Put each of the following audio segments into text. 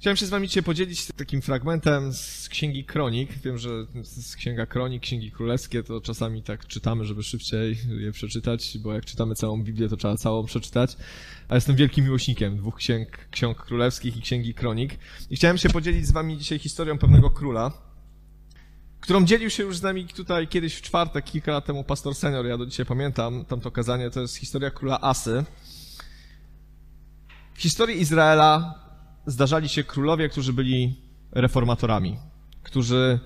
Chciałem się z wami dzisiaj podzielić takim fragmentem z Księgi Kronik. Wiem, że z Księga Kronik, Księgi Królewskie to czasami tak czytamy, żeby szybciej je przeczytać, bo jak czytamy całą Biblię, to trzeba całą przeczytać. A jestem wielkim miłośnikiem dwóch księg, ksiąg królewskich i Księgi Kronik. I chciałem się podzielić z wami dzisiaj historią pewnego króla, którą dzielił się już z nami tutaj kiedyś w czwartek, kilka lat temu pastor senior, ja do dzisiaj pamiętam tamto kazanie, to jest historia króla Asy. W historii Izraela zdarzali się królowie, którzy byli reformatorami, którzy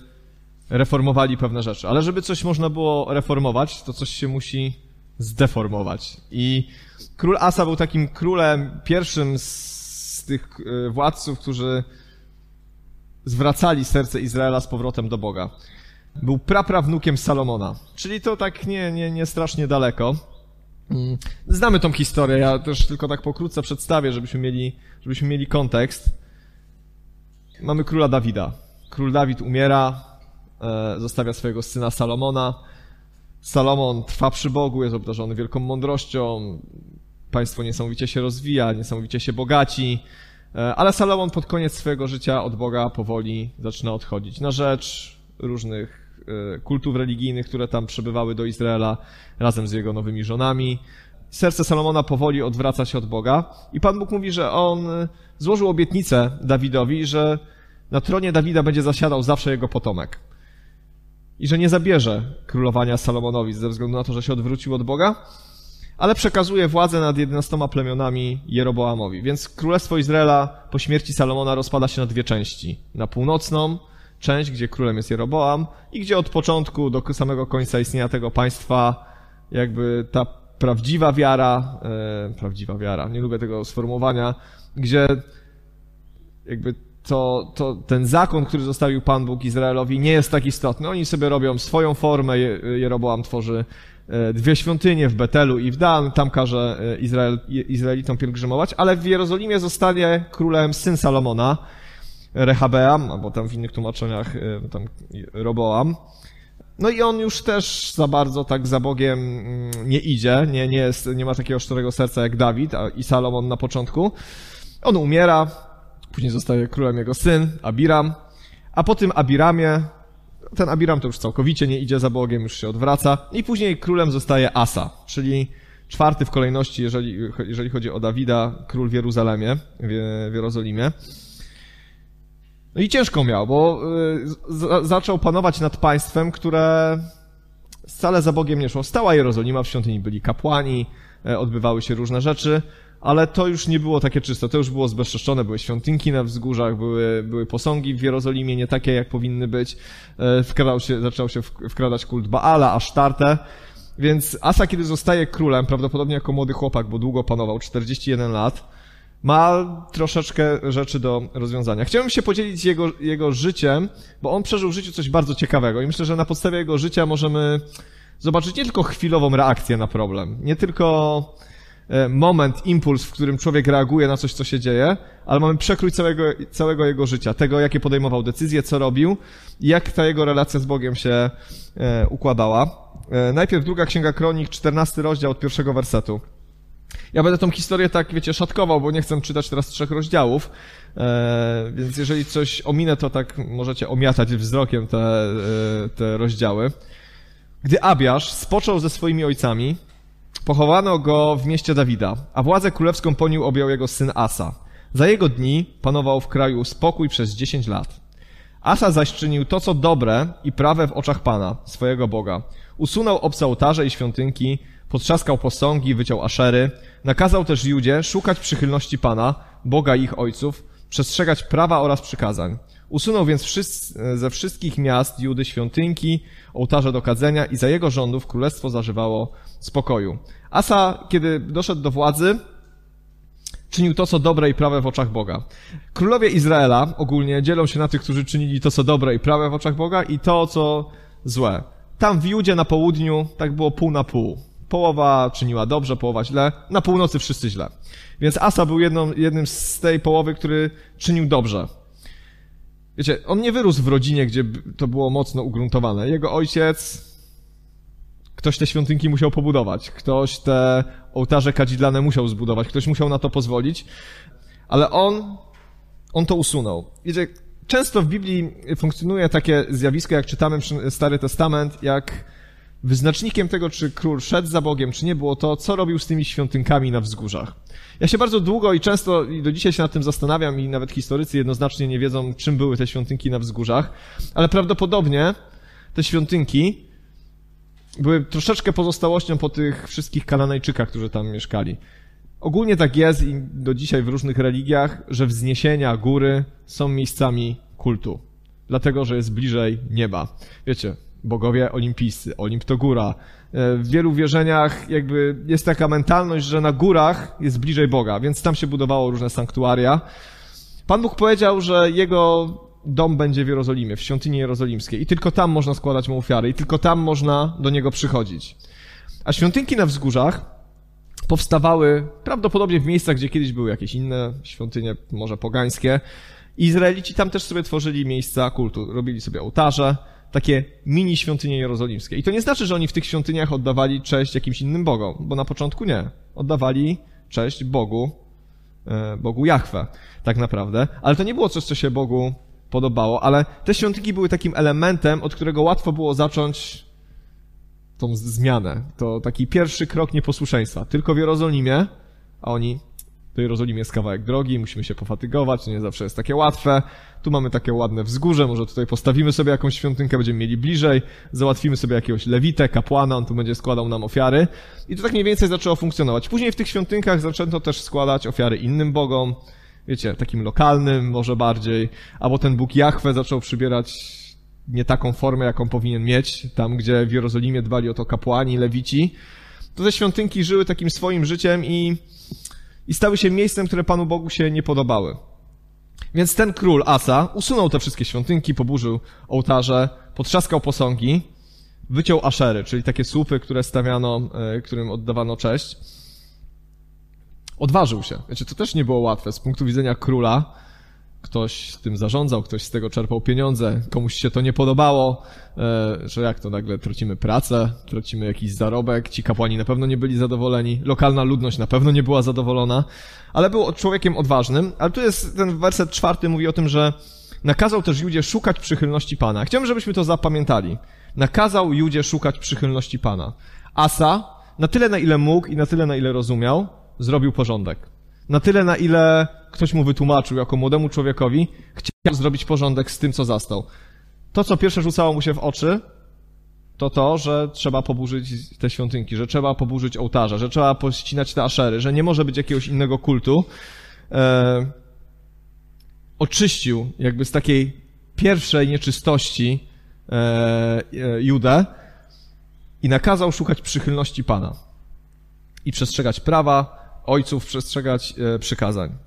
reformowali pewne rzeczy. Ale żeby coś można było reformować, to coś się musi zdeformować. I król Asa był takim królem, pierwszym z tych e, władców, którzy zwracali serce Izraela z powrotem do Boga. Był praprawnukiem Salomona, czyli to tak nie, nie, nie strasznie daleko. Mm, znamy tą historię, ja też tylko tak pokrótce przedstawię, żebyśmy mieli, żebyśmy mieli kontekst. Mamy króla Dawida. Król Dawid umiera, e, zostawia swojego syna Salomona. Salomon trwa przy Bogu, jest obdarzony wielką mądrością, państwo niesamowicie się rozwija, niesamowicie się bogaci, e, ale Salomon pod koniec swojego życia od Boga powoli zaczyna odchodzić na rzecz różnych kultów religijnych, które tam przybywały do Izraela razem z jego nowymi żonami. Serce Salomona powoli odwraca się od Boga i Pan Bóg mówi, że on złożył obietnicę Dawidowi, że na tronie Dawida będzie zasiadał zawsze jego potomek. I że nie zabierze królowania Salomonowi ze względu na to, że się odwrócił od Boga, ale przekazuje władzę nad jedenastoma plemionami Jeroboamowi. Więc królestwo Izraela po śmierci Salomona rozpada się na dwie części. Na północną, część, gdzie królem jest Jeroboam i gdzie od początku do samego końca istnienia tego państwa jakby ta prawdziwa wiara, e, prawdziwa wiara, nie lubię tego sformułowania, gdzie jakby to, to ten zakon, który zostawił Pan Bóg Izraelowi nie jest tak istotny. Oni sobie robią swoją formę, Jeroboam tworzy e, dwie świątynie w Betelu i w Dan, tam każe e, Izrael, Izraelitom pielgrzymować, ale w Jerozolimie zostanie królem syn Salomona, Rehabeam, albo tam w innych tłumaczeniach y, tam Roboam. No i on już też za bardzo tak za Bogiem mm, nie idzie, nie, nie, jest, nie ma takiego szczerego serca jak Dawid a, i Salomon na początku. On umiera, później zostaje królem jego syn, Abiram, a po tym Abiramie, ten Abiram to już całkowicie nie idzie za Bogiem, już się odwraca i później królem zostaje Asa, czyli czwarty w kolejności, jeżeli, jeżeli chodzi o Dawida, król w Jeruzalemie, w, w Jerozolimie. No i ciężko miał, bo y, zaczął panować nad państwem, które wcale za Bogiem nie szło. Stała Jerozolima, w świątyni byli kapłani, e, odbywały się różne rzeczy, ale to już nie było takie czyste, to już było zbezczeszczone, były świątynki na wzgórzach, były, były posągi w Jerozolimie, nie takie jak powinny być. E, wkradał się, zaczął się wkradać kult Baala, Asztarte, więc Asa, kiedy zostaje królem, prawdopodobnie jako młody chłopak, bo długo panował, 41 lat, ma troszeczkę rzeczy do rozwiązania. Chciałbym się podzielić jego, jego życiem, bo on przeżył w życiu coś bardzo ciekawego i myślę, że na podstawie jego życia możemy zobaczyć nie tylko chwilową reakcję na problem, nie tylko e, moment, impuls, w którym człowiek reaguje na coś, co się dzieje, ale mamy przekrój całego, całego jego życia, tego, jakie podejmował decyzje, co robił i jak ta jego relacja z Bogiem się e, układała. E, najpierw druga księga kronik, 14 rozdział od pierwszego wersetu. Ja będę tą historię tak, wiecie, szatkował, bo nie chcę czytać teraz trzech rozdziałów, e, więc jeżeli coś ominę, to tak możecie omiatać wzrokiem te, e, te rozdziały. Gdy Abiasz spoczął ze swoimi ojcami, pochowano go w mieście Dawida, a władzę królewską po nim objął jego syn Asa. Za jego dni panował w kraju spokój przez dziesięć lat. Asa zaś czynił to, co dobre i prawe w oczach Pana, swojego Boga. Usunął obce ołtarze i świątynki, potrzaskał posągi, wyciął aszery. Nakazał też Judzie szukać przychylności Pana, Boga ich ojców, przestrzegać prawa oraz przykazań. Usunął więc ze wszystkich miast Judy świątynki, ołtarze do kadzenia i za jego rządów królestwo zażywało spokoju. Asa, kiedy doszedł do władzy, czynił to, co dobre i prawe w oczach Boga. Królowie Izraela ogólnie dzielą się na tych, którzy czynili to, co dobre i prawe w oczach Boga i to, co złe. Tam w Judzie na południu tak było pół na pół. Połowa czyniła dobrze, połowa źle. Na północy wszyscy źle. Więc Asa był jedną, jednym z tej połowy, który czynił dobrze. Wiecie, on nie wyrósł w rodzinie, gdzie to było mocno ugruntowane. Jego ojciec, ktoś te świątynki musiał pobudować, ktoś te ołtarze kadzidlane musiał zbudować, ktoś musiał na to pozwolić, ale on on to usunął. Wiecie, często w Biblii funkcjonuje takie zjawisko, jak czytamy Stary Testament, jak wyznacznikiem tego, czy król szedł za Bogiem, czy nie, było to, co robił z tymi świątynkami na wzgórzach. Ja się bardzo długo i często i do dzisiaj się nad tym zastanawiam i nawet historycy jednoznacznie nie wiedzą, czym były te świątynki na wzgórzach, ale prawdopodobnie te świątynki były troszeczkę pozostałością po tych wszystkich Kananejczykach, którzy tam mieszkali. Ogólnie tak jest i do dzisiaj w różnych religiach, że wzniesienia, góry są miejscami kultu. Dlatego, że jest bliżej nieba. Wiecie, bogowie olimpijscy, Olimp to góra. E, w wielu wierzeniach jakby jest taka mentalność, że na górach jest bliżej Boga, więc tam się budowało różne sanktuaria. Pan Bóg powiedział, że jego dom będzie w Jerozolimie, w świątyni jerozolimskiej i tylko tam można składać mu ofiary i tylko tam można do niego przychodzić. A świątynki na wzgórzach powstawały prawdopodobnie w miejscach, gdzie kiedyś były jakieś inne świątynie, może pogańskie. Izraelici tam też sobie tworzyli miejsca kultu, robili sobie ołtarze, takie mini świątynie jerozolimskie. I to nie znaczy, że oni w tych świątyniach oddawali cześć jakimś innym bogom, bo na początku nie. Oddawali cześć Bogu, e, Bogu Jahwe, tak naprawdę. Ale to nie było coś, co się Bogu podobało, ale te świątyni były takim elementem, od którego łatwo było zacząć tą zmianę. To taki pierwszy krok nieposłuszeństwa. Tylko w Jerozolimie, a oni do Jerozolimy jest kawałek drogi, musimy się pofatygować, nie zawsze jest takie łatwe. Tu mamy takie ładne wzgórze, może tutaj postawimy sobie jakąś świątynkę, będziemy mieli bliżej, załatwimy sobie jakiegoś lewitę, kapłana, on tu będzie składał nam ofiary. I to tak mniej więcej zaczęło funkcjonować. Później w tych świątynkach zaczęto też składać ofiary innym bogom, wiecie, takim lokalnym może bardziej, albo ten Bóg Jahwe zaczął przybierać nie taką formę, jaką powinien mieć, tam gdzie w Jerozolimie dbali o to kapłani, lewici, to te świątynki żyły takim swoim życiem i, i stały się miejscem, które Panu Bogu się nie podobały. Więc ten król Asa usunął te wszystkie świątynki, poburzył ołtarze, potrzaskał posągi, wyciął aszery, czyli takie słupy, które stawiano, e, którym oddawano cześć. Odważył się. Wiecie, to też nie było łatwe z punktu widzenia króla, ktoś tym zarządzał, ktoś z tego czerpał pieniądze, komuś się to nie podobało, e, że jak to nagle tracimy pracę, tracimy jakiś zarobek, ci kapłani na pewno nie byli zadowoleni, lokalna ludność na pewno nie była zadowolona, ale był człowiekiem odważnym, ale tu jest ten werset czwarty mówi o tym, że nakazał też Judzie szukać przychylności Pana. Chciałbym, żebyśmy to zapamiętali. Nakazał Judzie szukać przychylności Pana. Asa, na tyle na ile mógł i na tyle na ile rozumiał, zrobił porządek. Na tyle, na ile ktoś mu wytłumaczył jako młodemu człowiekowi, chciał zrobić porządek z tym, co zastał. To, co pierwsze rzucało mu się w oczy, to to, że trzeba poburzyć te świątynki, że trzeba poburzyć ołtarze, że trzeba pościnać te aszery, że nie może być jakiegoś innego kultu. E, oczyścił jakby z takiej pierwszej nieczystości e, e, Judę i nakazał szukać przychylności Pana i przestrzegać prawa, ojców przestrzegać e, przykazań.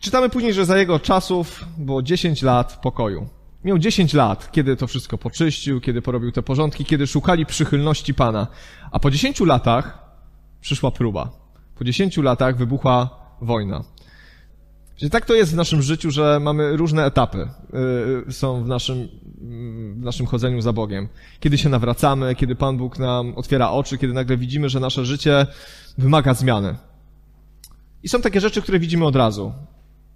Czytamy później, że za jego czasów było 10 lat pokoju. Miał 10 lat, kiedy to wszystko poczyścił, kiedy porobił te porządki, kiedy szukali przychylności Pana. A po 10 latach przyszła próba. Po 10 latach wybuchła wojna. Czyli tak to jest w naszym życiu, że mamy różne etapy, yy, są w naszym, w naszym chodzeniu za Bogiem. Kiedy się nawracamy, kiedy Pan Bóg nam otwiera oczy, kiedy nagle widzimy, że nasze życie wymaga zmiany. I są takie rzeczy, które widzimy od razu.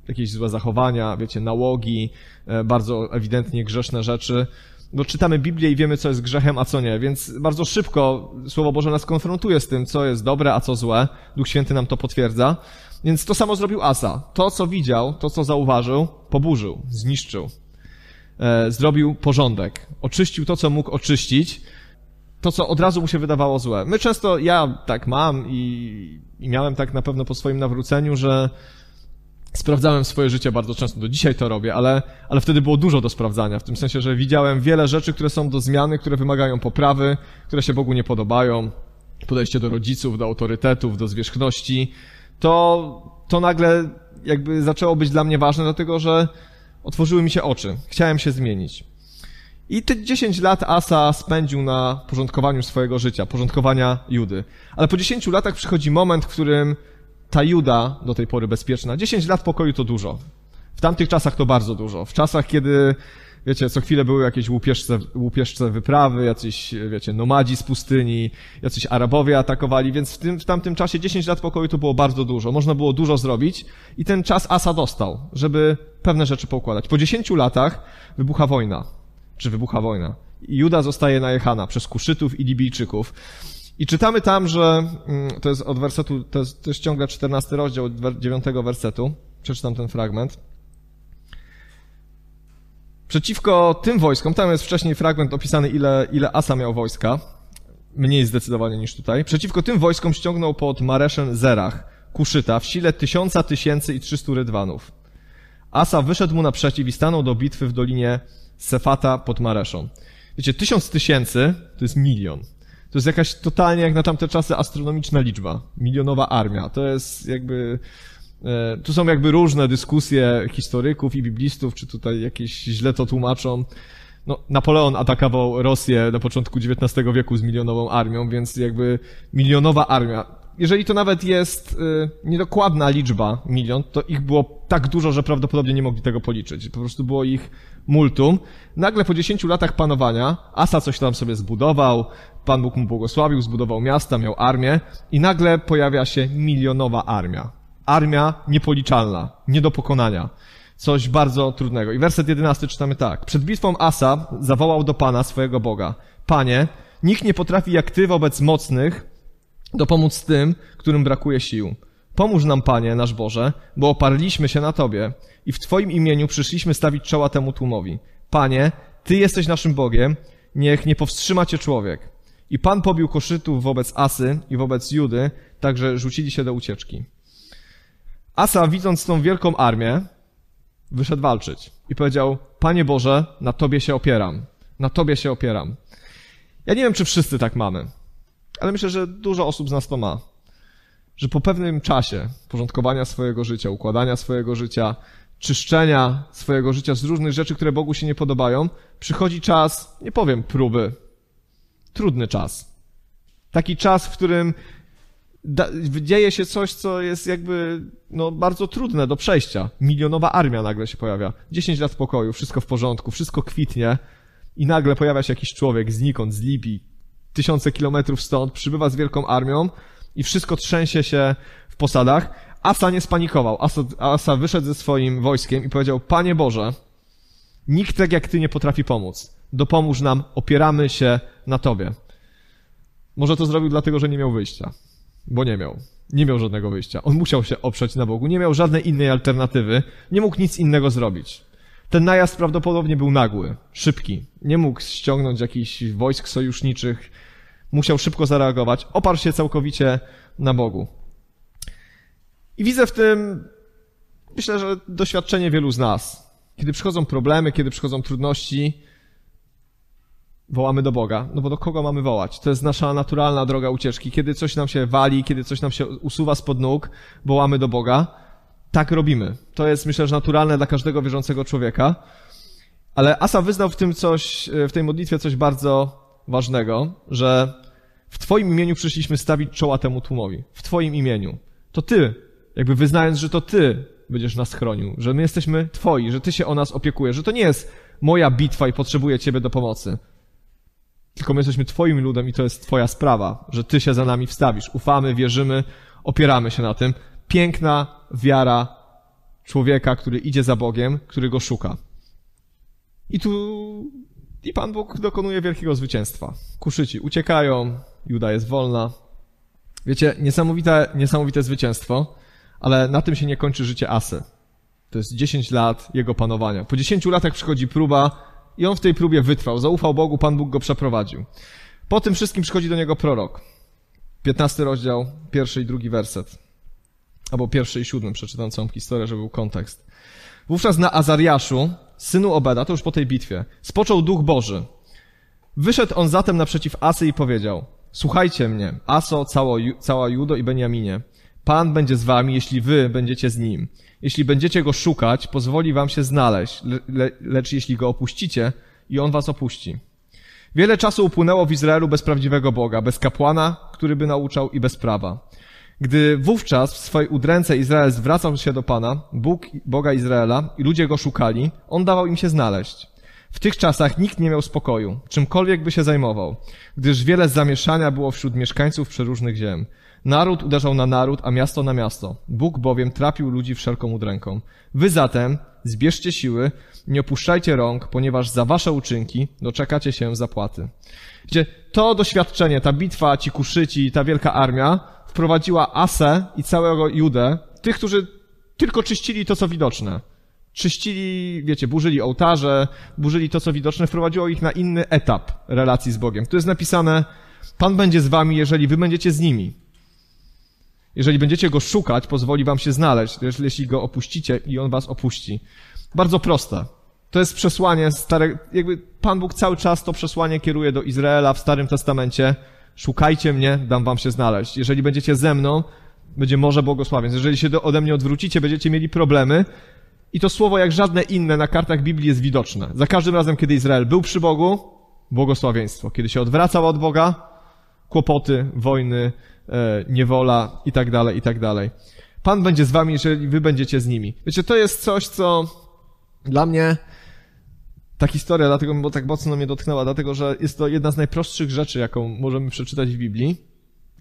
Jakieś złe zachowania, wiecie, nałogi, e, bardzo ewidentnie grzeszne rzeczy. Bo czytamy Biblię i wiemy, co jest grzechem, a co nie, więc bardzo szybko Słowo Boże nas konfrontuje z tym, co jest dobre, a co złe. Duch Święty nam to potwierdza. Więc to samo zrobił Asa. To, co widział, to, co zauważył, poburzył, zniszczył. E, zrobił porządek. Oczyścił to, co mógł oczyścić. To, co od razu mu się wydawało złe. My często, ja tak mam i, i miałem tak na pewno po swoim nawróceniu, że sprawdzałem swoje życie bardzo często. Do dzisiaj to robię, ale, ale wtedy było dużo do sprawdzania. W tym sensie, że widziałem wiele rzeczy, które są do zmiany, które wymagają poprawy, które się Bogu nie podobają. Podejście do rodziców, do autorytetów, do zwierzchności to, to nagle jakby zaczęło być dla mnie ważne, dlatego że otworzyły mi się oczy. Chciałem się zmienić. I te 10 lat Asa spędził na porządkowaniu swojego życia, porządkowania Judy. Ale po 10 latach przychodzi moment, w którym ta Juda, do tej pory bezpieczna, 10 lat pokoju to dużo. W tamtych czasach to bardzo dużo. W czasach, kiedy wiecie, co chwilę były jakieś łupieżce, łupieżce wyprawy, jacyś, wiecie, nomadzi z pustyni, jacyś Arabowie atakowali, więc w, tym, w tamtym czasie 10 lat pokoju to było bardzo dużo. Można było dużo zrobić i ten czas Asa dostał, żeby pewne rzeczy poukładać. Po 10 latach wybucha wojna. Czy wybucha wojna? Juda zostaje najechana przez Kuszytów i Libijczyków. I czytamy tam, że mm, to jest od wersetu, to jest, to jest ciągle 14 rozdział od 9 wersetu. Przeczytam ten fragment. Przeciwko tym wojskom, tam jest wcześniej fragment opisany, ile, ile Asa miał wojska, mniej zdecydowanie niż tutaj. Przeciwko tym wojskom ściągnął pod Mareszem Zerach, Kuszyta, w sile tysiąca tysięcy i trzystu rydwanów. Asa wyszedł mu naprzeciw i stanął do bitwy w dolinie Sefata pod Mareszą. Wiecie, tysiąc tysięcy to jest milion. To jest jakaś totalnie jak na tamte czasy astronomiczna liczba. Milionowa armia. To jest jakby... E, tu są jakby różne dyskusje historyków i biblistów, czy tutaj jakieś źle to tłumaczą. No, Napoleon atakował Rosję na początku XIX wieku z milionową armią, więc jakby milionowa armia. Jeżeli to nawet jest y, niedokładna liczba, milion, to ich było tak dużo, że prawdopodobnie nie mogli tego policzyć. Po prostu było ich multum. Nagle po 10 latach panowania Asa coś tam sobie zbudował, Pan Bóg mu błogosławił, zbudował miasta, miał armię i nagle pojawia się milionowa armia. Armia niepoliczalna, nie do pokonania. Coś bardzo trudnego. I werset 11 czytamy tak. Przed bitwą Asa zawołał do Pana swojego Boga. Panie, nikt nie potrafi jak Ty wobec mocnych dopomóc tym, którym brakuje sił. Pomóż nam, Panie, nasz Boże, bo oparliśmy się na Tobie i w Twoim imieniu przyszliśmy stawić czoła temu tłumowi. Panie, Ty jesteś naszym Bogiem, niech nie powstrzyma Cię człowiek. I Pan pobił koszytów wobec Asy i wobec Judy, także rzucili się do ucieczki. Asa, widząc tą wielką armię, wyszedł walczyć i powiedział, Panie Boże, na Tobie się opieram. Na Tobie się opieram. Ja nie wiem, czy wszyscy tak mamy, ale myślę, że dużo osób z nas to ma. Że po pewnym czasie porządkowania swojego życia, układania swojego życia, czyszczenia swojego życia z różnych rzeczy, które Bogu się nie podobają, przychodzi czas, nie powiem próby, trudny czas. Taki czas, w którym dzieje się coś, co jest jakby no, bardzo trudne do przejścia. Milionowa armia nagle się pojawia. 10 lat pokoju, wszystko w porządku, wszystko kwitnie i nagle pojawia się jakiś człowiek znikąd, z Libii, tysiące kilometrów stąd, przybywa z wielką armią i wszystko trzęsie się w posadach. Asa nie spanikował. Asa, Asa wyszedł ze swoim wojskiem i powiedział, Panie Boże, nikt tak jak Ty nie potrafi pomóc. Dopomóż nam, opieramy się na Tobie. Może to zrobił dlatego, że nie miał wyjścia. Bo nie miał. Nie miał żadnego wyjścia. On musiał się oprzeć na Bogu. Nie miał żadnej innej alternatywy. Nie mógł nic innego zrobić. Ten najazd prawdopodobnie był nagły, szybki. Nie mógł ściągnąć jakichś wojsk sojuszniczych. Musiał szybko zareagować. Oparł się całkowicie na Bogu. I widzę w tym, myślę, że doświadczenie wielu z nas. Kiedy przychodzą problemy, kiedy przychodzą trudności, wołamy do Boga. No bo do kogo mamy wołać? To jest nasza naturalna droga ucieczki. Kiedy coś nam się wali, kiedy coś nam się usuwa spod nóg, wołamy do Boga. Tak robimy. To jest, myślę, że naturalne dla każdego wierzącego człowieka. Ale Asa wyznał w tym coś, w tej modlitwie coś bardzo ważnego, że w Twoim imieniu przyszliśmy stawić czoła temu tłumowi. W Twoim imieniu. To Ty, jakby wyznając, że to Ty będziesz nas chronił, że my jesteśmy Twoi, że Ty się o nas opiekujesz, że to nie jest moja bitwa i potrzebuję Ciebie do pomocy. Tylko my jesteśmy Twoim ludem i to jest Twoja sprawa, że Ty się za nami wstawisz. Ufamy, wierzymy, opieramy się na tym. Piękna wiara człowieka, który idzie za Bogiem, który go szuka. I tu i Pan Bóg dokonuje wielkiego zwycięstwa. Kuszyci uciekają, Juda jest wolna. Wiecie, niesamowite, niesamowite zwycięstwo, ale na tym się nie kończy życie Asy. To jest 10 lat jego panowania. Po 10 latach przychodzi próba, i on w tej próbie wytrwał. Zaufał Bogu, Pan Bóg go przeprowadził. Po tym wszystkim przychodzi do niego prorok. 15 rozdział, pierwszy i drugi werset. Albo pierwszy i siódmy, przeczytam całą historię, żeby był kontekst. Wówczas na Azariaszu, synu Obeda, to już po tej bitwie, spoczął Duch Boży. Wyszedł on zatem naprzeciw Asy i powiedział, słuchajcie mnie, Aso, cała Judo i Beniaminie. Pan będzie z wami, jeśli wy będziecie z nim. Jeśli będziecie go szukać, pozwoli wam się znaleźć, le, le, lecz jeśli go opuścicie, i on was opuści. Wiele czasu upłynęło w Izraelu bez prawdziwego Boga, bez kapłana, który by nauczał i bez prawa. Gdy wówczas w swojej udręce Izrael zwracał się do Pana, Bóg, Boga Izraela, i ludzie go szukali, on dawał im się znaleźć. W tych czasach nikt nie miał spokoju, czymkolwiek by się zajmował, gdyż wiele zamieszania było wśród mieszkańców przeróżnych ziem. Naród uderzał na naród, a miasto na miasto. Bóg bowiem trapił ludzi wszelką udręką. Wy zatem zbierzcie siły, nie opuszczajcie rąk, ponieważ za wasze uczynki doczekacie się zapłaty. Gdzie to doświadczenie, ta bitwa, ci kuszyci, ta wielka armia wprowadziła Asę i całego Judę, tych, którzy tylko czyścili to, co widoczne. Czyścili, wiecie, burzyli ołtarze, burzyli to, co widoczne, wprowadziło ich na inny etap relacji z Bogiem. Tu jest napisane, Pan będzie z wami, jeżeli wy będziecie z nimi. Jeżeli będziecie go szukać, pozwoli wam się znaleźć, jeśli go opuścicie i on was opuści. Bardzo proste. To jest przesłanie stare, jakby Pan Bóg cały czas to przesłanie kieruje do Izraela w Starym Testamencie. Szukajcie mnie, dam wam się znaleźć. Jeżeli będziecie ze mną, będzie morze błogosławień. Jeżeli się ode mnie odwrócicie, będziecie mieli problemy. I to słowo, jak żadne inne na kartach Biblii jest widoczne. Za każdym razem, kiedy Izrael był przy Bogu, błogosławieństwo. Kiedy się odwracał od Boga, kłopoty, wojny, niewola i tak dalej, i tak dalej. Pan będzie z wami, jeżeli wy będziecie z nimi. Wiecie, to jest coś, co dla mnie ta historia, dlatego bo tak mocno mnie dotknęła, dlatego że jest to jedna z najprostszych rzeczy, jaką możemy przeczytać w Biblii,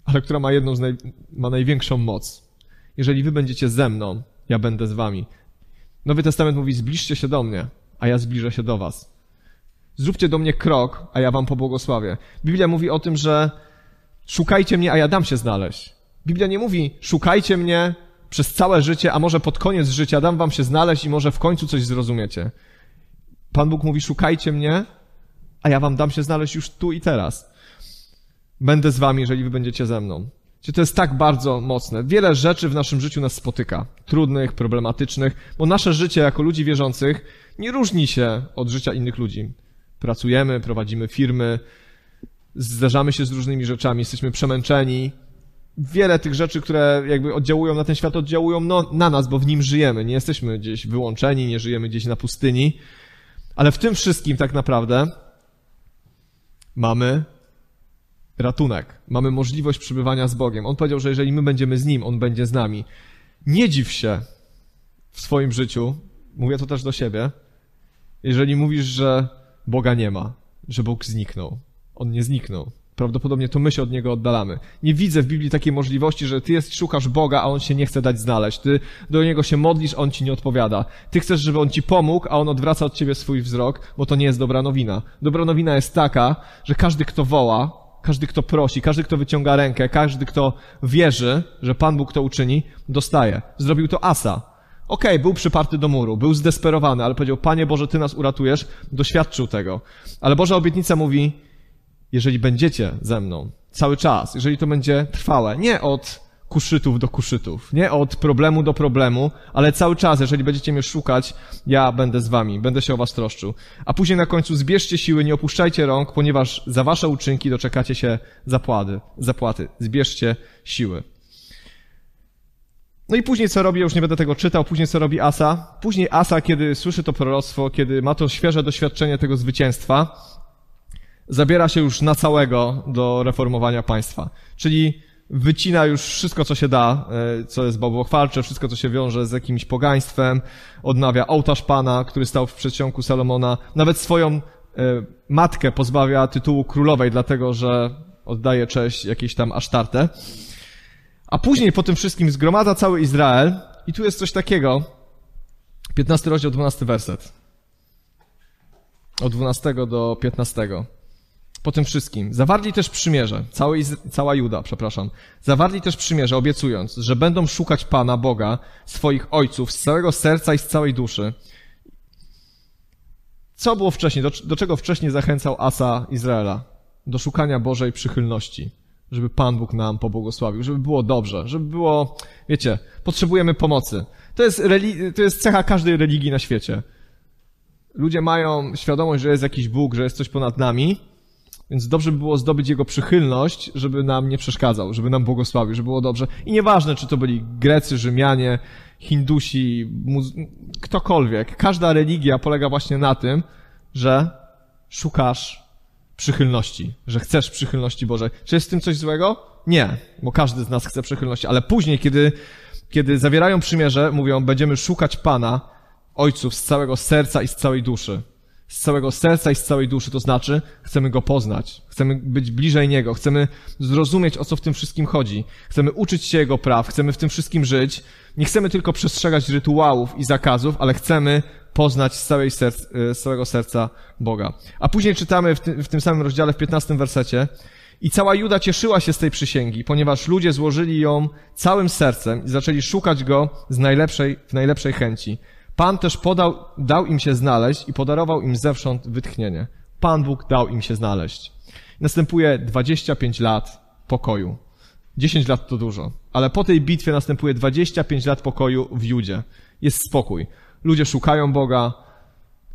ale która ma jedną z naj, ma największą moc. Jeżeli wy będziecie ze mną, ja będę z wami. Nowy Testament mówi: zbliżcie się do mnie, a ja zbliżę się do was. Zróbcie do mnie krok, a ja wam pobłogosławię. Biblia mówi o tym, że szukajcie mnie, a ja dam się znaleźć. Biblia nie mówi szukajcie mnie przez całe życie, a może pod koniec życia dam wam się znaleźć i może w końcu coś zrozumiecie. Pan Bóg mówi szukajcie mnie, a ja wam dam się znaleźć już tu i teraz. Będę z wami, jeżeli wy będziecie ze mną. To jest tak bardzo mocne. Wiele rzeczy w naszym życiu nas spotyka. Trudnych, problematycznych, bo nasze życie jako ludzi wierzących nie różni się od życia innych ludzi. Pracujemy, prowadzimy firmy, zderzamy się z różnymi rzeczami, jesteśmy przemęczeni. Wiele tych rzeczy, które jakby oddziałują na ten świat, oddziałują no, na nas, bo w nim żyjemy. Nie jesteśmy gdzieś wyłączeni, nie żyjemy gdzieś na pustyni. Ale w tym wszystkim tak naprawdę mamy ratunek. Mamy możliwość przebywania z Bogiem. On powiedział, że jeżeli my będziemy z Nim, On będzie z nami. Nie dziw się w swoim życiu, mówię to też do siebie, jeżeli mówisz, że Boga nie ma, że Bóg zniknął. On nie zniknął. Prawdopodobnie to my się od Niego oddalamy. Nie widzę w Biblii takiej możliwości, że Ty jest, szukasz Boga, a On się nie chce dać znaleźć. Ty do Niego się modlisz, On Ci nie odpowiada. Ty chcesz, żeby On Ci pomógł, a On odwraca od Ciebie swój wzrok, bo to nie jest dobra nowina. Dobra nowina jest taka, że każdy, kto woła, każdy, kto prosi, każdy, kto wyciąga rękę, każdy, kto wierzy, że Pan Bóg to uczyni, dostaje. Zrobił to Asa. Okej, okay, był przyparty do muru, był zdesperowany, ale powiedział, Panie Boże, Ty nas uratujesz, doświadczył tego. Ale Boża obietnica mówi, jeżeli będziecie ze mną cały czas, jeżeli to będzie trwałe, nie od kuszytów do kuszytów, nie od problemu do problemu, ale cały czas, jeżeli będziecie mnie szukać, ja będę z wami, będę się o was troszczył. A później na końcu zbierzcie siły, nie opuszczajcie rąk, ponieważ za wasze uczynki doczekacie się zapłaty. zapłaty. Zbierzcie siły. No i później co robi, już nie będę tego czytał, później co robi Asa. Później Asa, kiedy słyszy to proroctwo, kiedy ma to świeże doświadczenie tego zwycięstwa, zabiera się już na całego do reformowania państwa. Czyli wycina już wszystko, co się da, e, co jest bałwochwalcze, wszystko, co się wiąże z jakimś pogaństwem, odnawia ołtarz Pana, który stał w przedsionku Salomona, nawet swoją e, matkę pozbawia tytułu królowej, dlatego że oddaje cześć jakiejś tam Asztartę. A później po tym wszystkim zgromadza cały Izrael i tu jest coś takiego. 15 rozdział, 12 werset. Od 12 do 15 po tym wszystkim. Zawarli też przymierze, całe, cała Juda, przepraszam, zawarli też przymierze, obiecując, że będą szukać Pana, Boga, swoich ojców z całego serca i z całej duszy. Co było wcześniej? Do, do czego wcześniej zachęcał Asa Izraela? Do szukania Bożej przychylności. Żeby Pan Bóg nam pobłogosławił, żeby było dobrze, żeby było, wiecie, potrzebujemy pomocy. To jest, to jest cecha każdej religii na świecie. Ludzie mają świadomość, że jest jakiś Bóg, że jest coś ponad nami, więc dobrze by było zdobyć Jego przychylność, żeby nam nie przeszkadzał, żeby nam błogosławił, żeby było dobrze. I nieważne, czy to byli Grecy, Rzymianie, Hindusi, muz... ktokolwiek. Każda religia polega właśnie na tym, że szukasz przychylności, że chcesz przychylności Bożej. Czy jest w tym coś złego? Nie, bo każdy z nas chce przychylności, ale później, kiedy, kiedy zawierają przymierze, mówią, będziemy szukać Pana, ojców z całego serca i z całej duszy. Z całego serca i z całej duszy, to znaczy chcemy Go poznać, chcemy być bliżej Niego, chcemy zrozumieć, o co w tym wszystkim chodzi, chcemy uczyć się Jego praw, chcemy w tym wszystkim żyć, nie chcemy tylko przestrzegać rytuałów i zakazów, ale chcemy poznać z, całej serc, z całego serca Boga. A później czytamy w, ty, w tym samym rozdziale, w 15 wersecie, i cała Juda cieszyła się z tej przysięgi, ponieważ ludzie złożyli ją całym sercem i zaczęli szukać go z najlepszej, w najlepszej chęci. Pan też podał, dał im się znaleźć i podarował im zewsząd wytchnienie. Pan Bóg dał im się znaleźć. Następuje 25 lat pokoju. 10 lat to dużo, ale po tej bitwie następuje 25 lat pokoju w Judzie. Jest spokój. Ludzie szukają Boga,